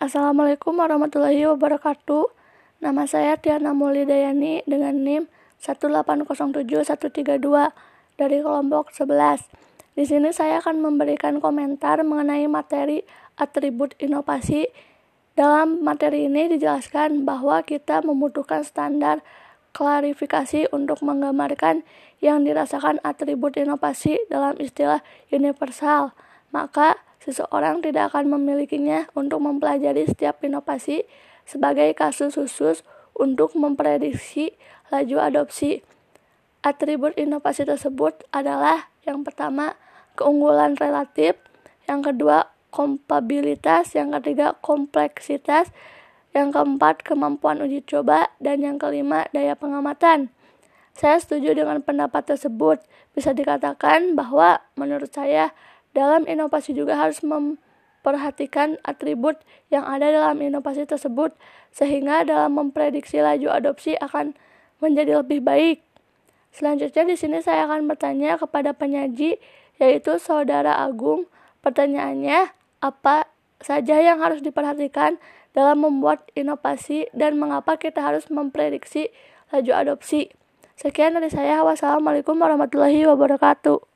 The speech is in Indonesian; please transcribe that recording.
Assalamualaikum warahmatullahi wabarakatuh. Nama saya Tiana Mulidayani dengan NIM 1807132 dari kelompok 11. Di sini saya akan memberikan komentar mengenai materi atribut inovasi. Dalam materi ini dijelaskan bahwa kita membutuhkan standar klarifikasi untuk menggambarkan yang dirasakan atribut inovasi dalam istilah universal. Maka seseorang tidak akan memilikinya untuk mempelajari setiap inovasi sebagai kasus khusus untuk memprediksi laju adopsi. Atribut inovasi tersebut adalah yang pertama keunggulan relatif, yang kedua kompabilitas, yang ketiga kompleksitas, yang keempat kemampuan uji coba, dan yang kelima daya pengamatan. Saya setuju dengan pendapat tersebut. Bisa dikatakan bahwa menurut saya dalam inovasi juga harus memperhatikan atribut yang ada dalam inovasi tersebut sehingga dalam memprediksi laju adopsi akan menjadi lebih baik. Selanjutnya di sini saya akan bertanya kepada penyaji yaitu Saudara Agung. Pertanyaannya, apa saja yang harus diperhatikan dalam membuat inovasi dan mengapa kita harus memprediksi laju adopsi? Sekian dari saya. Wassalamualaikum warahmatullahi wabarakatuh.